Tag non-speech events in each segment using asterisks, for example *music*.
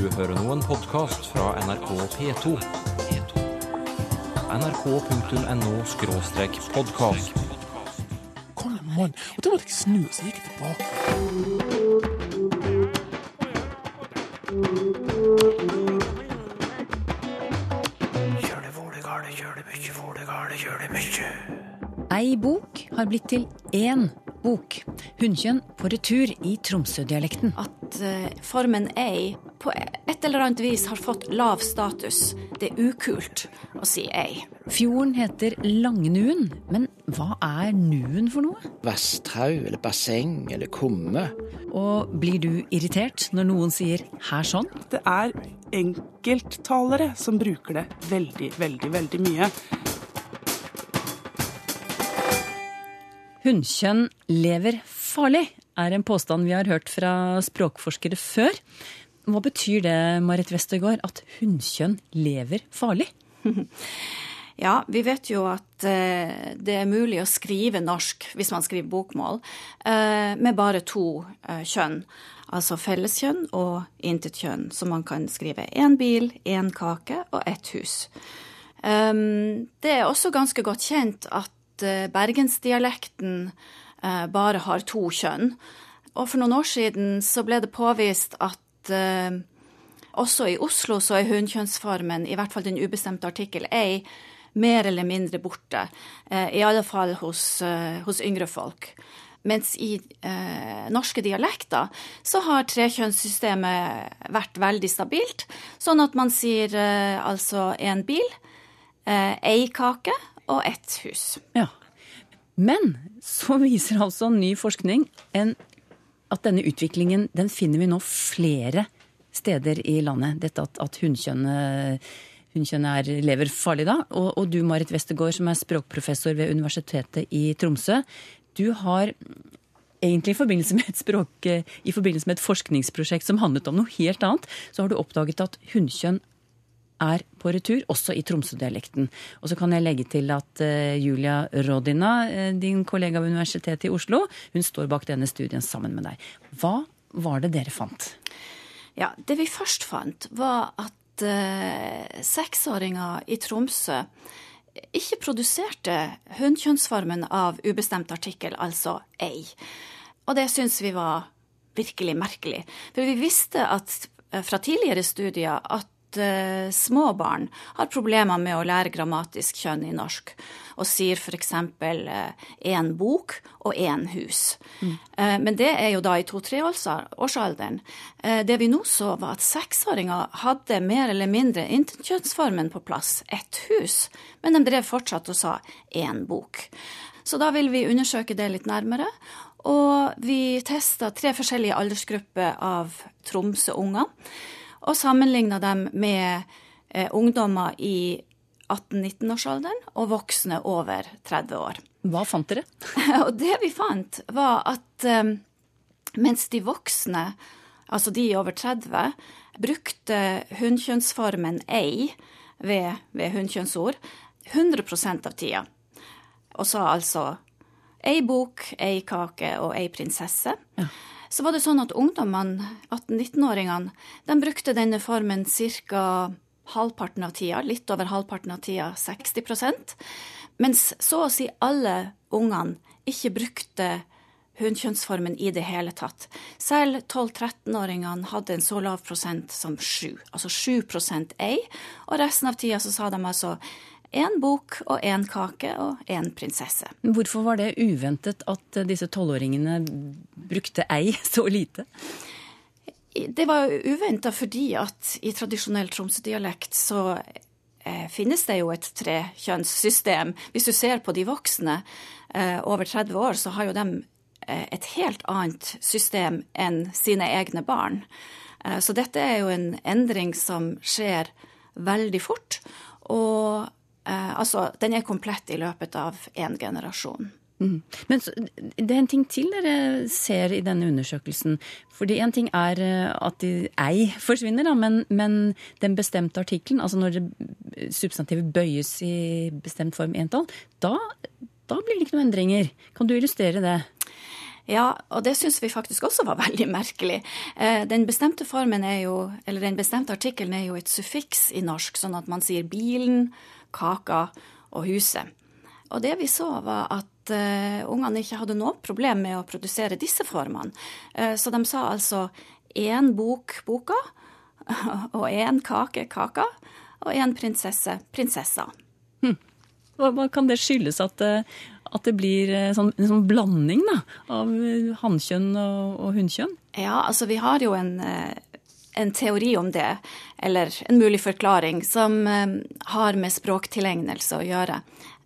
Du hører nå en podkast fra NRK P2. nrk.no podkast. Kom igjen, mann. Og da måtte jeg snu, så gikk jeg tilbake. Ei bok har blitt til én bok. Hunnkjønn på retur i Tromsø-dialekten. at uh, formen ei på et eller annet vis har fått lav status. Det er ukult å si ei. Fjorden heter Langnuen, men hva er nuen for noe? vassdrag eller basseng eller kumme. Og blir du irritert når noen sier 'her sånn'? Det er enkelttalere som bruker det veldig, veldig, veldig mye. Hunnkjønn lever farlig, er en påstand vi har hørt fra språkforskere før. Hva betyr det, Marit Westergård, at hunnkjønn lever farlig? *laughs* Ja, vi vet jo at eh, det er mulig å skrive norsk, hvis man skriver bokmål, eh, med bare to eh, kjønn. Altså felleskjønn og intetkjønn. Så man kan skrive én bil, én kake og ett hus. Um, det er også ganske godt kjent at bergensdialekten bare har to kjønn. Og for noen år siden så ble det påvist at eh, også i Oslo så er hunnkjønnsformen, i hvert fall den ubestemte artikkel 1, mer eller mindre borte. Eh, I alle fall hos, eh, hos yngre folk. Mens i eh, norske dialekter så har trekjønnssystemet vært veldig stabilt. Sånn at man sier eh, altså en bil, eh, kake og ett hus. Ja. Men så viser altså ny forskning en, at denne utviklingen den finner vi nå flere steder i landet. Dette at, at hunnkjønnet er, lever farlig da. Og, og du Marit Westergård som er språkprofessor ved Universitetet i Tromsø. Du har egentlig i forbindelse med et språk, forbindelse med et forskningsprosjekt som handlet om noe helt annet, så har du oppdaget at hunnkjønn er på retur, også i Tromsø-dialekten. Og så kan jeg legge til at eh, Julia Rodina, eh, din kollega ved Universitetet i Oslo, hun står bak denne studien sammen med deg. Hva var det dere fant? Ja, det vi først fant, var at eh, seksåringer i Tromsø ikke produserte hunnkjønnsformen av ubestemt artikkel, altså ei. Og det syns vi var virkelig merkelig. For vi visste at, eh, fra tidligere studier at eh, små barn har problemer med å lære grammatisk kjønn i norsk, og sier f.eks. én bok og én hus. Eh, men det er jo da i to-treårsalderen. Eh, det vi nå så, var at seksåringer hadde mer eller mindre interkjønnsformen på plass, ett hus, men de drev fortsatt og sa én bok. Så da vil vi undersøke det litt nærmere. Og vi testa tre forskjellige aldersgrupper av Tromsø-unger og sammenligna dem med eh, ungdommer i 18-19-årsalderen og voksne over 30 år. Hva fant dere? *laughs* og det vi fant, var at eh, mens de voksne, altså de over 30, brukte hunnkjønnsformen ei ved, ved hunnkjønnsord 100 av tida, og sa altså ei bok, ei kake og ei prinsesse, så var det sånn at ungdommene, 18-19-åringene, de brukte denne formen ca. halvparten av tida, litt over halvparten av tida, 60 mens så å si alle ungene ikke brukte hunnkjønnsformen i det hele tatt. Selv 12-13-åringene hadde en så lav prosent som 7, altså 7% ei, og resten av tida så sa de altså én bok og én kake og én prinsesse. Hvorfor var det uventet at disse tolvåringene brukte ei *laughs* så lite? Det var uventa fordi at i tradisjonell Tromsø-dialekt så eh, finnes det jo et trekjønnssystem. Hvis du ser på de voksne eh, over 30 år, så har jo de eh, et helt annet system enn sine egne barn. Så dette er jo en endring som skjer veldig fort. Og eh, altså, den er komplett i løpet av én generasjon. Men så, det er en ting til dere ser i denne undersøkelsen. Fordi en ting er eh, at de, ei forsvinner, da, men, men den bestemte artikkelen, altså når det, substantivet bøyes i bestemt form entall, da, da blir det ikke noen endringer. Kan du illustrere det? Ja, og det syns vi faktisk også var *laughs* veldig merkelig. Eh, Den bestemte formen er jo, eller den bestemte artikkelen er jo et suffiks i norsk, sånn at man sier bilen, kaka og huset. Og det vi så, var at uh, ungene ikke hadde noe problem med å produsere disse formene. Uh, så de sa altså én bok boka, *laughs* og én kake kaka, og én prinsesse prinsessa. Hva, hva kan det skyldes at, eh, at det blir sånn, en sånn blanding da, av hannkjønn og, og hunnkjønn? Ja, altså vi har jo en, eh, en teori om det, eller en mulig forklaring, som eh, har med språktilegnelse å gjøre.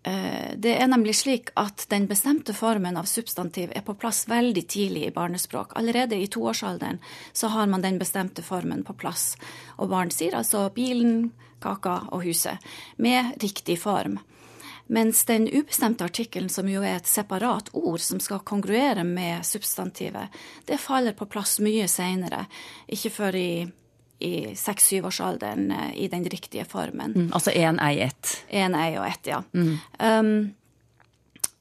Eh, Det er nemlig slik at den bestemte formen av substantiv er på plass veldig tidlig i barnespråk. Allerede i toårsalderen så har man den bestemte formen på plass. Og barn sier altså bilen, kaka og huset, med riktig form. Mens den ubestemte artikkelen, som jo er et separat ord som skal kongruere med substantivet, det faller på plass mye seinere, ikke før i, i seks-syvårsalderen eh, i den riktige formen. Mm, altså én, ei, ett. En ei og ett, ja. Um,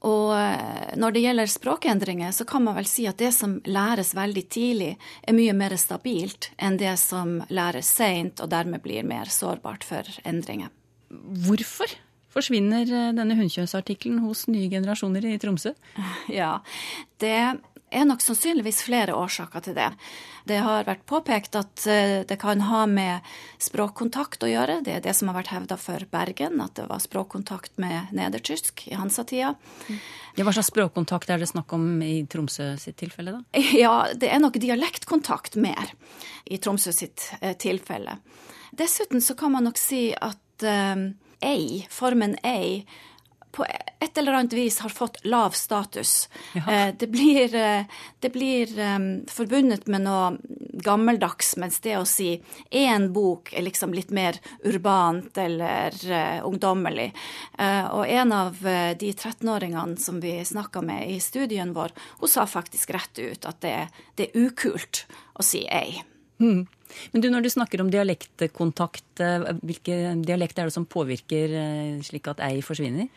og eh, når det gjelder språkendringer, så kan man vel si at det som læres veldig tidlig, er mye mer stabilt enn det som læres seint, og dermed blir mer sårbart for endringer. Hvorfor forsvinner eh, denne hunnkjønnsartikkelen hos nye generasjoner i Tromsø? *laughs* Ja, det er nok sannsynligvis flere årsaker til det. Det har vært påpekt at eh, det kan ha med språkkontakt å gjøre. Det er det som har vært hevda for Bergen, at det var språkkontakt med nedertysk i Hansa-tida. Ja, hva slags språkkontakt er det snakk om i Tromsø sitt tilfelle, da? *laughs* Ja, det er nok dialektkontakt mer i Tromsø sitt eh, tilfelle. Dessuten så kan man nok si at eh, ei, formen ei, på et eller annet vis har fått lav status. Ja. det blir, eh, det blir um, forbundet med noe gammeldags, mens det å si én bok er liksom litt mer urbant eller uh, ungdommelig. Uh, og en av uh, de 13-åringene som vi snakka med i studien vår, hun sa faktisk rett ut at det, det er ukult å si ei. Men du, når du snakker om dialektkontakt, eh, hvilke dialekter er det som påvirker eh, slik at ei forsvinner?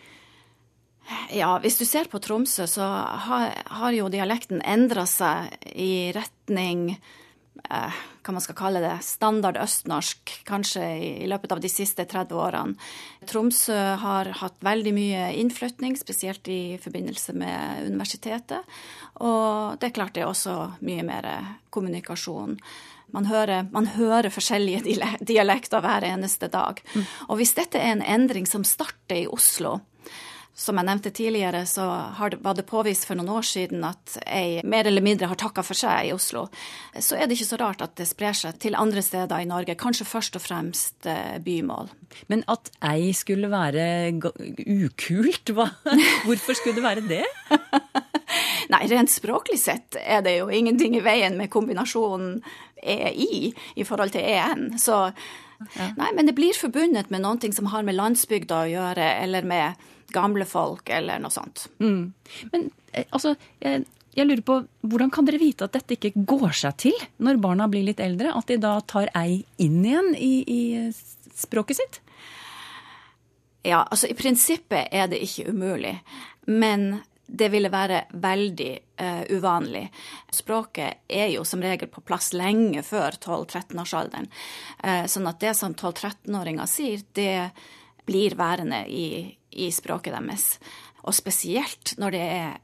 Ja, hvis du ser på Tromsø, så har, har jo dialekten endra seg i retning eh, hva man skal kalle det, standard østnorsk, kanskje i, løpet av de siste 30 årene. Tromsø har hatt veldig mye innflytning, spesielt i forbindelse med universitetet. Og det er klart det er også mye mer kommunikasjon. Man hører, man hører forskjellige dialekter hver eneste dag. Og hvis dette er en endring som starter i Oslo, som jeg nevnte tidligere, så det, var det påvist for noen år siden at ei mer eller mindre har takka for seg i Oslo. Så er det ikke så rart at det sprer seg til andre steder i Norge, kanskje først og fremst eh, bymål. Men at ei skulle være ukult, hva? *laughs* Hvorfor skulle det være det? *laughs* *laughs* Nei, rent språklig sett er det jo ingenting i veien med kombinasjonen EI i forhold til EN. Så nei, men det blir forbundet med noe som har med landsbygda å gjøre, eller med gamle folk, eller noe sånt. Men eh, altså, jeg, jeg lurer på, hvordan kan dere vite at dette ikke går seg til når barna blir litt eldre? At de da tar ei inn igjen i, i språket sitt? Ja, altså i prinsippet er det ikke umulig, men det ville være veldig uh, uvanlig. Språket er jo som regel på plass lenge før 12-13-årsalderen. Uh, sånn at det som 12-13-åringer sier, det blir værende i, i språket deres. Og spesielt når det er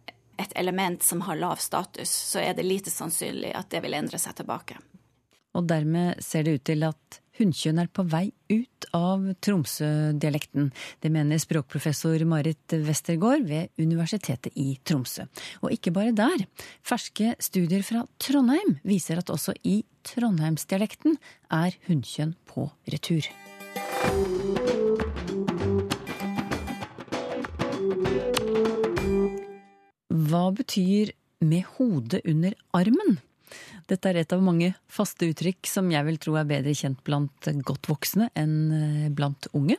et element som har lav status, så er det lite sannsynlig at det vil endre seg tilbake. Og dermed ser det ut til at hunnkjønn er på vei ut av Tromsø-dialekten. Det mener språkprofessor Marit Westergård ved Universitetet i Tromsø. Og ikke bare der. Ferske studier fra Trondheim viser at også i trondheimsdialekten er hunnkjønn på retur. Hva betyr 'med hodet under armen'? Dette er et av mange faste uttrykk som jeg vil tro er bedre kjent blant godt voksne enn eh, blant unge.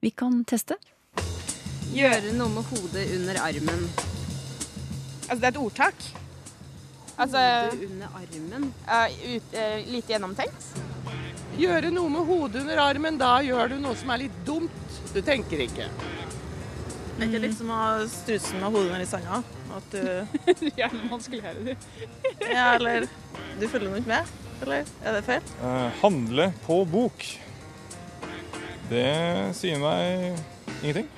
Vi kan teste. Gjøre noe med hodet under armen. Altså, det er et ordtak. Altså, hodet Under armen? Uh, ut, uh, lite gjennomtenkt. Gjøre noe med hodet under armen, da gjør du noe som er litt dumt. Du tenker ikke. Det er ikke litt som å ha strusen med hodet nedi sanda. At du *laughs* Gjerne manskulerer skulle høre det. *laughs* Ja, eller Du følger nok med? Eller er det feil? Eh, handle på bok. Det sier meg ingenting.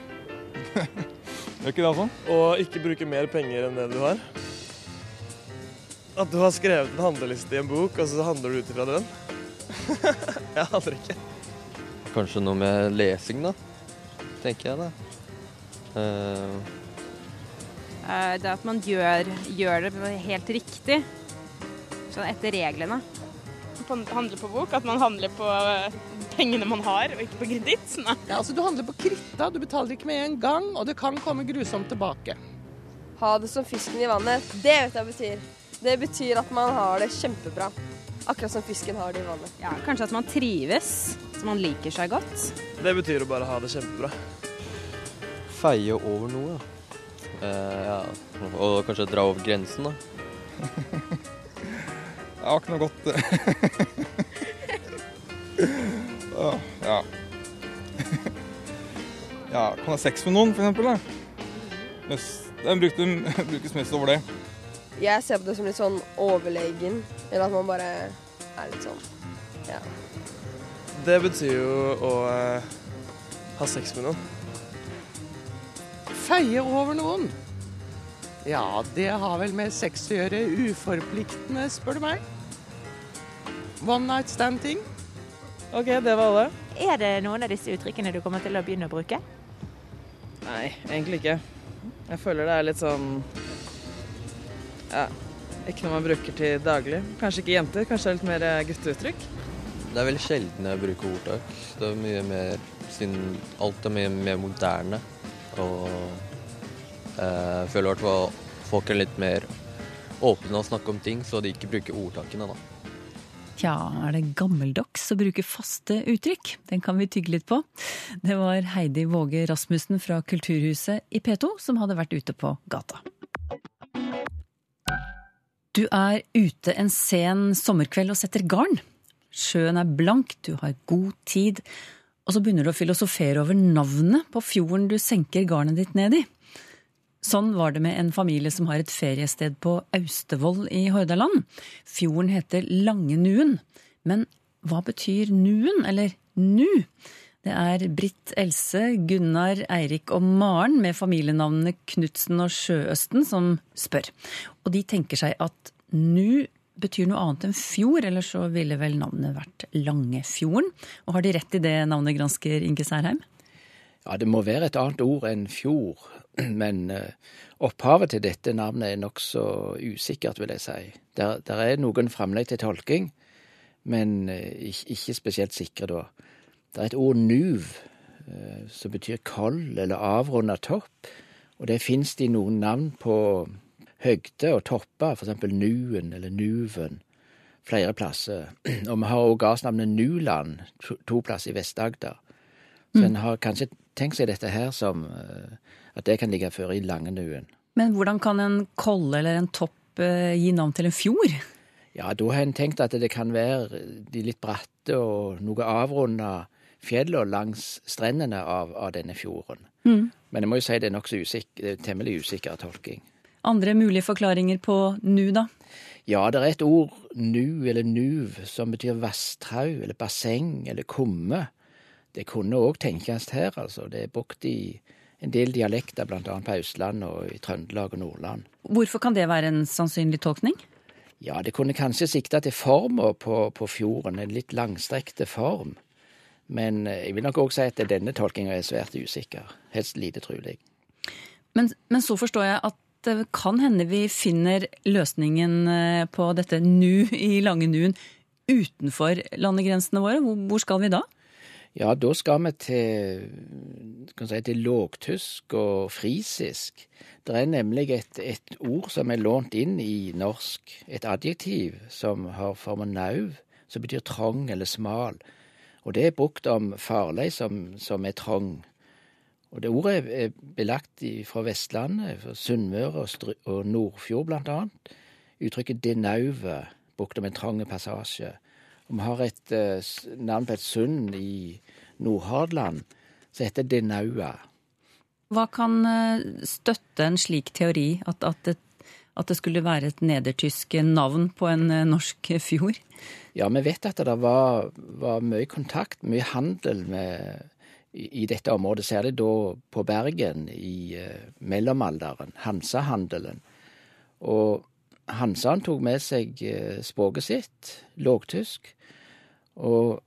*laughs* Gjør ikke det, altså? Å ikke bruke mer penger enn det du har. At du har skrevet en handleliste i en bok, og så handler du ut ifra den. jeg aner ikke. Kanskje noe med lesing, da. Tenker jeg, da. Eh, Det at man gjør, gjør det helt riktig. Sånn etter reglene. Handle på bok? At man handler på eh, pengene man har, og ikke på kreditt? Ja, altså, du handler på kritta, du betaler ikke med en gang, og det kan komme grusomt tilbake. Ha det som fisken i vannet. Det vet jeg betyr. Det betyr at man har det kjempebra. Akkurat som fisken har det i vannet. Ja, kanskje at man trives, så man liker seg godt. Det betyr å bare ha det kjempebra. feie over noe. Eh, ja. Og kanskje dra over grensen, da. *laughs* Jeg har ikke noe godt *laughs* Åh, Ja. *laughs* Ja, kan ha sex med noen, eksempel. Den brukes mest over det. Jeg ser på det som litt sånn overlegen, eller at man bare er litt sånn ja. Det betyr jo å eh, ha sex med noen. Feie over noen. Ja, det har vel med sex å gjøre. Uforpliktende, spør du meg. One night stand-ting. OK, det var alle. Er det noen av disse uttrykkene du kommer til å begynne å bruke? Nei, egentlig ikke. Jeg føler det er litt sånn Ja, ikke noe man bruker til daglig. Kanskje ikke jenter, kanskje det er litt mer eh, gutteuttrykk. Det er veldig sjelden jeg bruker ordtak. Det er mye mer siden alt er mye mer moderne. Og eh, føler i hvert fall folk er litt mer åpne og snakke om ting, så de ikke bruker ordtakene, da. Tja, er det gammeldags å bruke faste uttrykk? Den kan vi tygge litt på. Det var Heidi Våge Rasmussen fra Kulturhuset i P2 som hadde vært ute på gata. Du er ute en sen sommerkveld og setter garn. Sjøen er blank, du har god tid, og så begynner du å filosofere over navnet på fjorden du senker garnet ditt ned i. Sånn var det med en familie som har et feriested på Austevoll i Hordaland. Fjorden heter Langenuen. Men hva betyr nuen, eller nu? Det er Britt Else, Gunnar, Eirik og Maren med familienavnene Knutsen og Sjøøsten som spør. Og de tenker seg at nu betyr noe annet enn fjord, eller så ville vel navnet vært Langefjorden. Og har de rett i det navnet, gransker Inge Særheim? Ja, det må være et annet ord enn fjord, men eh, opphavet til dette navnet er nokså usikkert, vil jeg si. Der, der er noen framlegg til tolking, men eh, ikke, spesielt sikre da. Det er et ord nuv, eh, som betyr kold eller avrunda topp, og det fins det noen navn på høgder og topper, eksempel Nuen eller Nuven, flere plasser. *clears throat* Og vi har òg gardsnavnet Nuland, to, to plasser i Vest-Agder. Så en har kanskje tenkt seg dette her som eh, at det kan ligge før i Langenuen. Men hvordan kan en kolle eller en topp eh, gi navn til en fjord? Ja, da har en tenkt at det kan være de litt bratte og noe avrunda fjellene langs strendene av, av denne fjorden. Mm. Men jeg må jo si det er nokså er temmelig usikker tolking. Andre mulige forklaringer på nu, da? Ja, det er et ord, nu eller nuv, som betyr vassdrag eller basseng eller kumme. Det kunne òg tenkes her, altså. Det er brukt i en del dialekter, annet på Østlandet og i Trøndelag og Nordland. Hvorfor kan det være en sannsynlig tolkning? Ja, det kunne kanskje sikta til forma på, på fjorden, en litt langstrekte form. Men eh, jeg vil nok òg si at denne tolkinga er svært usikker. Helst lite trolig. Men, men så forstår jeg at det kan hende vi finner løsningen eh, på dette nu i lange nuen utenfor landegrensene våre. Hvor, skal vi da? Ja, da skal vi til, si, til lågtysk og frisisk. Det er nemlig et, et ord som er lånt inn i norsk, et adjektiv som har formen nauv, som betyr trang eller smal. Og det er brukt om farlei som, som er trong. Og det ordet er belagt fra Vestlandet, fra Sunnmøre og, og Nordfjord blant annet. Uttrykket denauve, brukt om en trang passasje. Og vi har et uh, navn på et sund i Nordhordland som heter det naua. Hva kan eh, støtte en slik teori, at, at, det, at det skulle være et nedertysk navn på en eh, norsk fjord? Ja, vi vet at det var, var mye kontakt, mye handel med, i, dette området, særlig da på Bergen i uh, mellomalderen, Hansahandelen. Og Hansaen tok med seg uh, språket sitt, lågtysk, og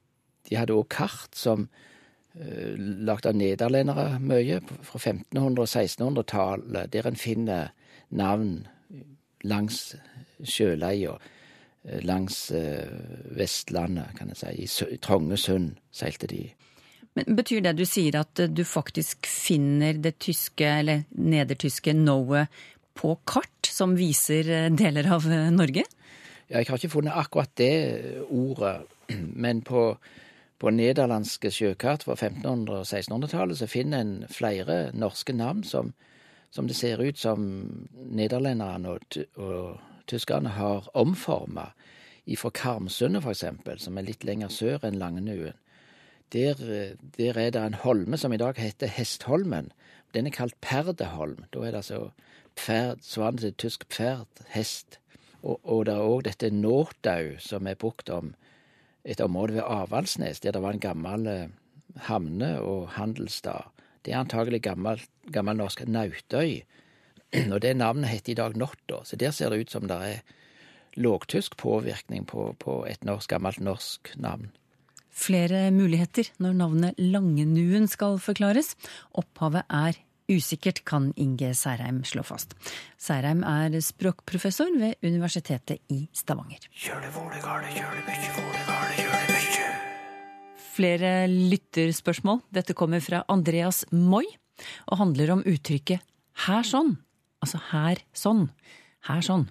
de hadde òg kart som lagt lagd av nederlendere mye, fra 1500- og 1600-tallet, der en finner navn langs sjøleia. Eh, langs eh, Vestlandet, kan jeg si. I Trongesund seilte de. Men Betyr det du sier at eh, du faktisk finner det tyske, eller nedertyske noe på kart som viser deler av Norge? Ja, jeg har ikke funnet akkurat det ordet, *clears throat* men på, på nederlandske sjøkart fra 1500- og 1600-tallet så finner en flere norske navn som, som det ser ut som nederlenderne og, og tyskerne har omforma ifra Karmsundet, eksempel, som er litt lenger sør enn Langenuen. Der, der, er det en holme som i dag heter Hestholmen. Den er kalt Perdeholm. Da er det altså pferd, svanen til tysk pferd, hest. Og, og det er òg dette Nåtau, som er brukt om et område ved Avaldsnes, der det var en gammel eh, havne- og handelsstad. Det er antagelig gammel, norsk Nautøy. *clears throat* Og det navnet heter i dag Notta, så der ser det ut som det er lågtysk påvirkning på, på et norsk, gammelt norsk navn. Flere muligheter når navnet Langenuen skal forklares. Opphavet er usikkert, kan Inge Særheim slå fast. Særheim er språkprofessor ved Universitetet i Stavanger. Flere lytterspørsmål. Dette kommer fra Andreas Moi og handler om uttrykket 'her sånn'. Altså her sånn. Her sånn.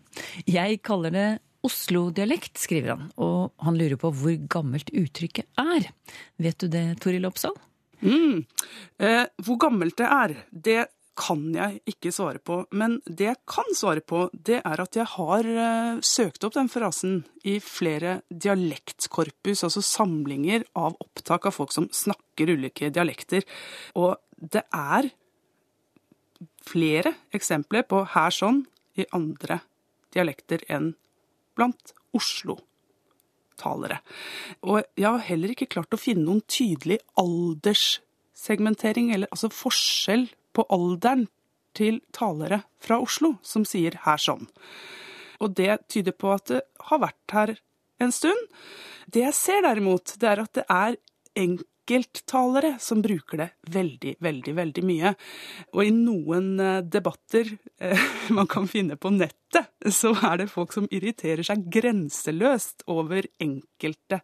Jeg kaller det Oslo-dialekt, skriver han, og han lurer på hvor gammelt uttrykket er. Vet du det, Toril Oppsal? Mm. Eh, hvor gammelt det er, det kan jeg ikke svare på. Men det jeg kan svare på, det er at jeg har eh, søkt opp den frasen i flere dialektkorpus, altså samlinger av opptak av folk som snakker ulike dialekter. Og det er flere eksempler på her sånn i andre dialekter enn blant Oslo-talere. Og jeg har heller ikke klart å finne noen tydelig alderssegmentering, eller altså forskjell på alderen til talere fra Oslo som sier her sånn. Og det tyder på at det har vært her en stund. Det jeg ser derimot, det er at det er enkelt enkelttalere som bruker det veldig, veldig, veldig mye. Og i noen eh, debatter eh, *laughs* man kan finne på nettet, så er det folk som irriterer seg grenseløst over enkelte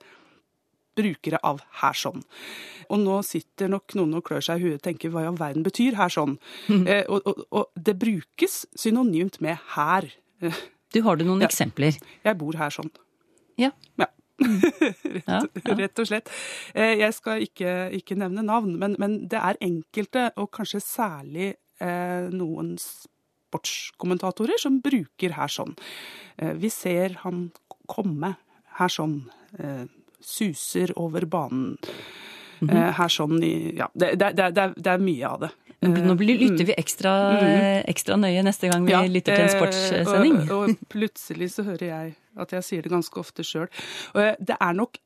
brukere av her sånn. Og nå sitter nok noen og klør seg i huet og tenker hva i all verden betyr her sånn? Mm. Eh, og, og, og, det brukes synonymt med her. Du Har du noen ja. eksempler? Jeg bor her sånn. Ja. ja. Rett, ja, ja. rett, og slett. Eh, jeg skal ikke, ikke nevne navn, men, men, det er enkelte, og kanskje særlig eh, noen sportskommentatorer, som bruker her sånn. Eh, vi ser han komme her sånn. Eh, suser over banen. Mm -hmm. Her sånn i Ja, det, det, det, det er mye av det. Nå lytter vi ekstra, mm. ekstra, nøye neste gang vi ja, lytter til en sportssending. Og, og, plutselig så hører jeg at jeg sier det ganske ofte sjøl. Det er nok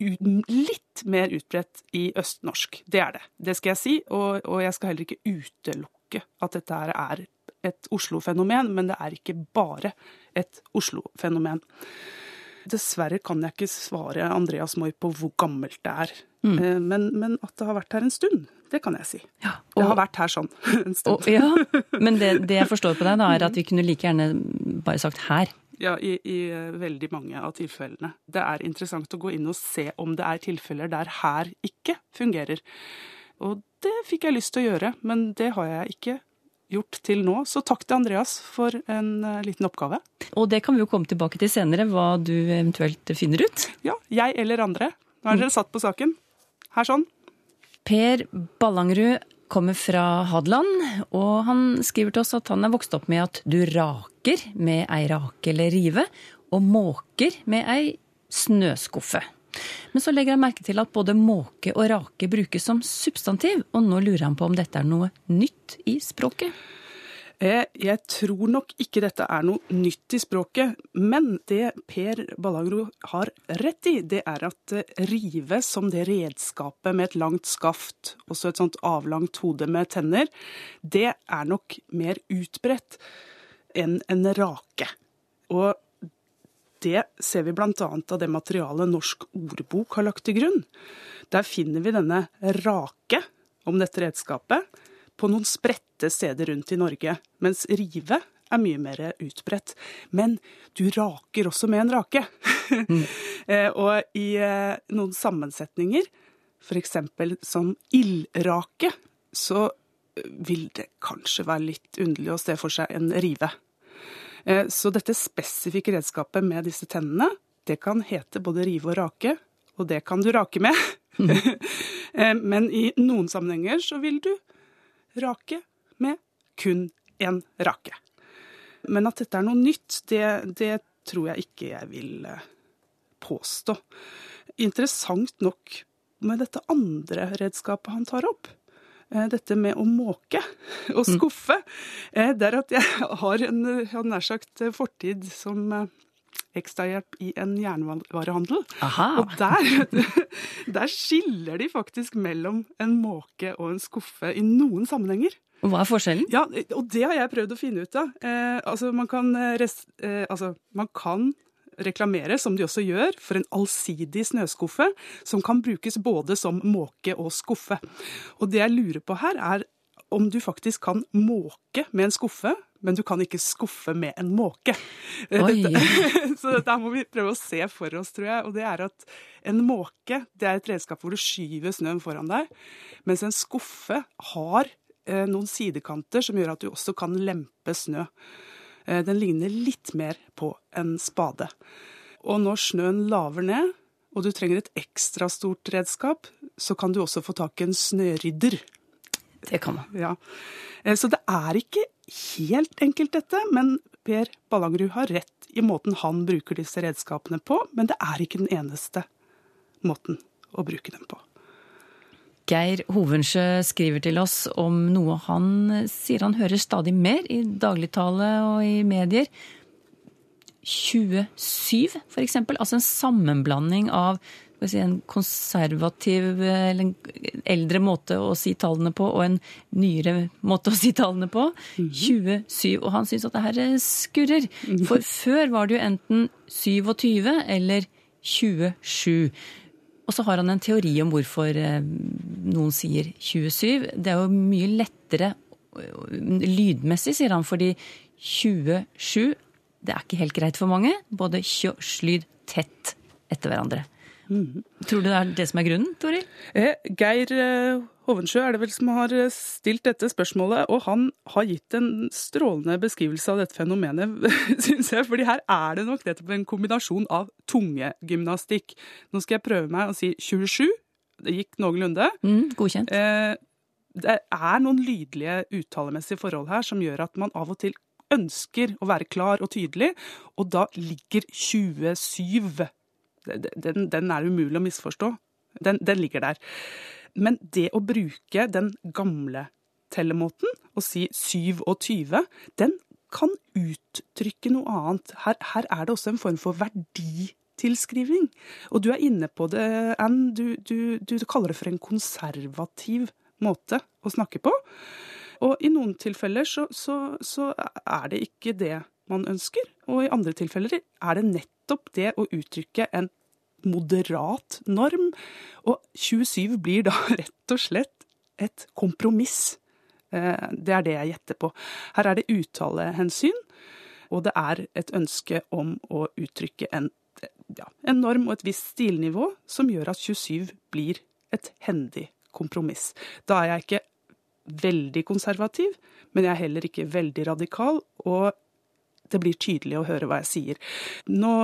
litt mer utbredt i østnorsk. Det er det. Det skal jeg si. Og, og jeg skal heller ikke utelukke at dette er et Oslo-fenomen, men det er ikke bare et Oslo-fenomen. Dessverre kan jeg ikke svare Andreas Moi på hvor gammelt det er. Mm. Eh, men, men, at det har vært her en stund, det kan jeg si. Ja, og, det har vært her sånn *laughs* en stund. Og, ja, men det, det, jeg forstår på deg, da, er *laughs* at vi kunne like gjerne bare sagt her. Ja, i, i, eh, veldig mange av tilfellene. Det er interessant å gå inn og se om det er tilfeller der her ikke fungerer. Og det fikk jeg lyst til å gjøre, men det har jeg ikke gjort til nå. Så takk til Andreas for en uh, liten oppgave. Og det kan vi jo komme tilbake til senere, hva du eventuelt finner ut. Ja, jeg eller andre. Nå har dere satt på saken. Her sånn. Per Ballangerud kommer fra Hadeland, og han skriver til oss at han er vokst opp med at du raker med ei rake eller rive, og måker med ei snøskuffe. Men så legger han merke til at både måke og rake brukes som substantiv, og nå lurer han på om dette er noe nytt i språket? Eh, jeg tror nok ikke dette er noe nytt i språket, men det Per Ballagro har rett i, det er at eh, rive som det redskapet med et langt skaft, også et sånt avlangt hode med tenner, det er nok mer utbredt enn en rake. Og det ser vi bl.a. av det materialet Norsk ordbok har lagt til grunn. Der finner vi denne rake om dette redskapet på noen spredte steder rundt i Norge, mens rive er mye mer utbredt. Men du raker også med en rake. Mm. *laughs* og i eh, noen sammensetninger, f.eks. som ildrake, så vil det kanskje være litt underlig å se for seg en rive. Eh, så dette spesifikke redskapet med disse tennene, det kan hete både rive og rake, og det kan du rake med. *laughs* Eh, men i noen sammenhenger så vil du rake med kun én rake. Men at dette er noe nytt, det, det tror jeg ikke jeg vil eh, påstå. Interessant nok med dette andre redskapet han tar opp, Eh, dette med å måke *laughs* og mm. skuffe, mm. det er at jeg har en nær sagt eh, fortid som ekstrahjelp i en jernvarehandel. Aha. Og der, *laughs* der skiller de faktisk mellom en måke og en skuffe i noen sammenhenger. Hva er forskjellen? Ja, og Det har jeg prøvd å finne ut av. Eh, altså, man kan, eh, altså, man kan reklamere, som de også gjør, for en allsidig snøskuffe som kan brukes både som måke og skuffe. Og det jeg lurer på her, er om du faktisk kan måke med en skuffe, men du kan ikke skuffe med en måke. *laughs* så dette må vi prøve å se for oss, tror jeg. Og det er at en måke det er et redskap hvor du skyver snøen foran deg, mens en skuffe har eh, noen sidekanter som gjør at du også kan lempe snø. Eh, den ligner litt mer på en spade. Og når snøen laver ned, og du trenger et ekstra stort redskap, så kan du også få tak i en snørydder. Det kan man. Ja. Eh, så det er ikke helt enkelt, dette. Men Per Ballangerud har rett i måten han bruker disse redskapene på. Men det er ikke den eneste måten å bruke dem på. Geir Hovensjø skriver til oss om noe han sier han hører stadig mer i dagligtale og i medier. 27, for eksempel. Altså en sammenblanding av si, en konservativ eller en eldre måte å si tallene på og en nyere måte å si tallene på. 27. Mhm. Og han syns at det her skurrer. Mhm. For før var det jo enten 27 eller 27. Og så har han en teori om hvorfor eh, noen sier 27. Det er jo mye lettere eh, lydmessig, sier han, fordi 27 det er ikke helt greit for mange. Både kjøslyd tett etter hverandre. Mm. Tror du det er det som er grunnen, Toril? Eh, Geir eh, Hovensjø er det vel som har eh, stilt dette spørsmålet, og han har gitt en strålende beskrivelse av dette fenomenet, *laughs* syns jeg. fordi her er det nok nettopp en kombinasjon av tungegymnastikk. Nå skal jeg prøve meg å si 27. Det gikk noenlunde. Mm, godkjent. Eh, det er noen lydlige uttalemessige forhold her som gjør at man av og til ønsker å være klar og tydelig, og da ligger 27 den, den er umulig å misforstå. Den, den, ligger der. Men det å bruke den gamle tellemåten, og si 27, den kan uttrykke noe annet. Her, her er det også en form for verditilskriving. Og du er inne på det, Ann. Du, du, du kaller det for en konservativ måte å snakke på. Og i noen tilfeller så, så, så er det ikke det man ønsker, og i andre tilfeller er det nettopp det å uttrykke en moderat norm. Og 27 blir da *laughs* rett og slett et kompromiss. Eh, det er det jeg gjetter på. Her er det uttalehensyn, og det er et ønske om å uttrykke en, ja, en norm og et visst stilnivå som gjør at 27 blir et hendig kompromiss. Da er jeg ikke veldig konservativ, men jeg er heller ikke veldig radikal. og det blir tydelig å høre hva jeg sier. Nå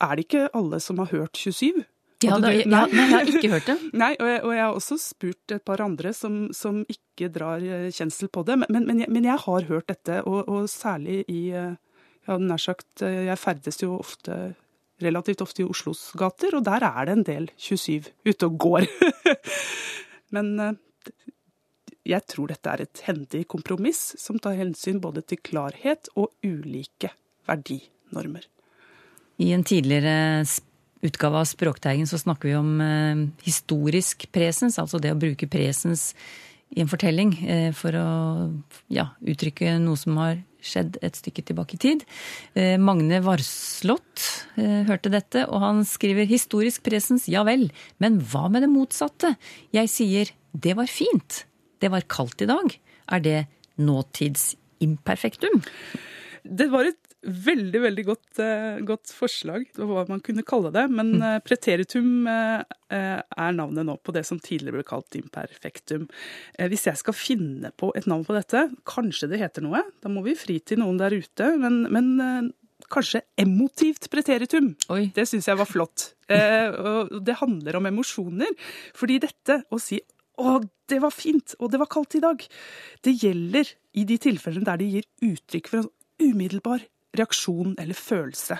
er det ikke alle som har hørt 27. Ja, da, ja, nei, jeg har ikke hørt det. *laughs* Nei, og jeg, og jeg, har også spurt et par andre som, som ikke drar eh, kjensel på det. Men, men, jeg, men jeg, har hørt dette, og, og særlig i eh, Ja, nær sagt, eh, jeg ferdes jo ofte relativt ofte i Oslos gater, og der er det en del 27 ute og går. *laughs* Men jeg tror dette er et hendig kompromiss som tar hensyn både til klarhet og ulike verdinormer. I en tidligere utgave av Språkteigen så snakker vi om eh, historisk presens, altså det å bruke presens i en fortelling eh, for å ja, uttrykke noe som har skjedd et stykke tilbake i tid. Eh, Magne Varslott hørte dette, og han skriver historisk presens, ja vel, men hva med det motsatte? Jeg sier det var fint, det var kaldt i dag. Er det nåtidsimperfektum? Det var et veldig, veldig godt, uh, godt forslag, hva man kunne kalle det. Men uh, preteritum uh, er navnet nå på det som tidligere ble kalt imperfektum. hvis jeg skal finne på et navn på dette, kanskje det heter noe, da må vi fri til noen der ute. Men, men kanskje emotivt preteritum. Oi. Det syns jeg var flott. det handler om emosjoner. Fordi dette å si å, det var fint, og det var kaldt i dag. Det gjelder i de tilfellene der de gir uttrykk for en umiddelbar reaksjon eller følelse.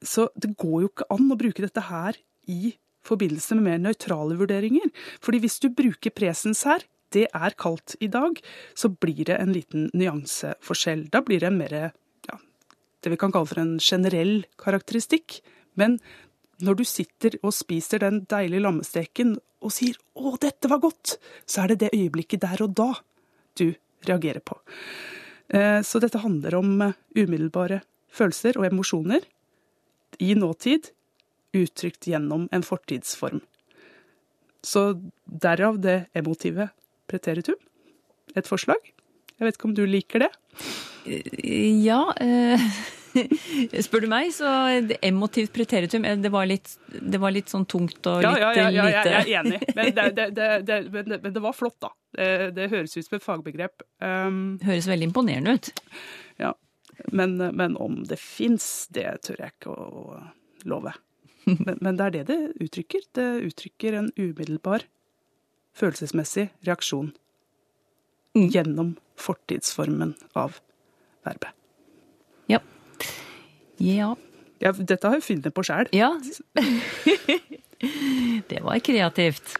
Så det går jo ikke an å bruke dette her i forbindelse med mer nøytrale vurderinger. Fordi hvis du bruker presens her, det er kaldt i dag, så blir det en liten nyanseforskjell. Da blir det en mer ja, det vi kan kalle for en generell karakteristikk. Men når du sitter og spiser den deilige lammesteken og sier 'Å, dette var godt', så er det det øyeblikket der og da du reagerer på. Eh, så dette handler om eh, umiddelbare følelser og emosjoner i nåtid, uttrykt gjennom en fortidsform. Så derav det emotive preteritum. Et forslag. Jeg vet ikke om du liker det? Ja. Eh, *laughs* *laughs* spør du meg, så emotivt preteritum det var, litt, det var litt sånn tungt og litt ja, ja, ja, lite Jeg er enig, men det, *laughs* det, men, men det, var flott, da. Det, høres ut som et fagbegrep. Um, høres veldig imponerende ut. Ja. Men, men om det fins, det tør jeg ikke å love. Men, men det er det det uttrykker. Det uttrykker en umiddelbar følelsesmessig reaksjon gjennom fortidsformen av verbet. Ja. Ja. dette har jeg funnet på sjæl. Ja. *laughs* det var kreativt.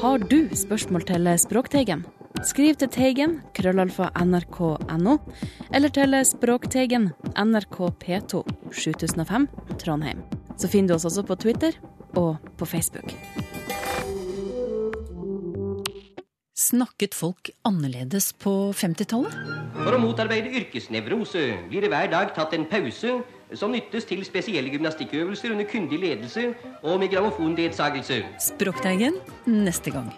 Har du spørsmål til Språkteigen? Skriv til Teigen, krøllalfa nrk.no, eller til Språkteigen, NRK P2, 7005, Trondheim. Så finner du oss også på Twitter og på Facebook. Snakket folk annerledes på 50-tallet? For å motarbeide yrkesnevrose blir det hver dag tatt en pause som nyttes til spesielle gymnastikkøvelser under kyndig ledelse og med grammofonledsagelse. Språkteigen neste gang.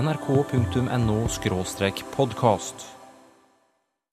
nrk.no podkast.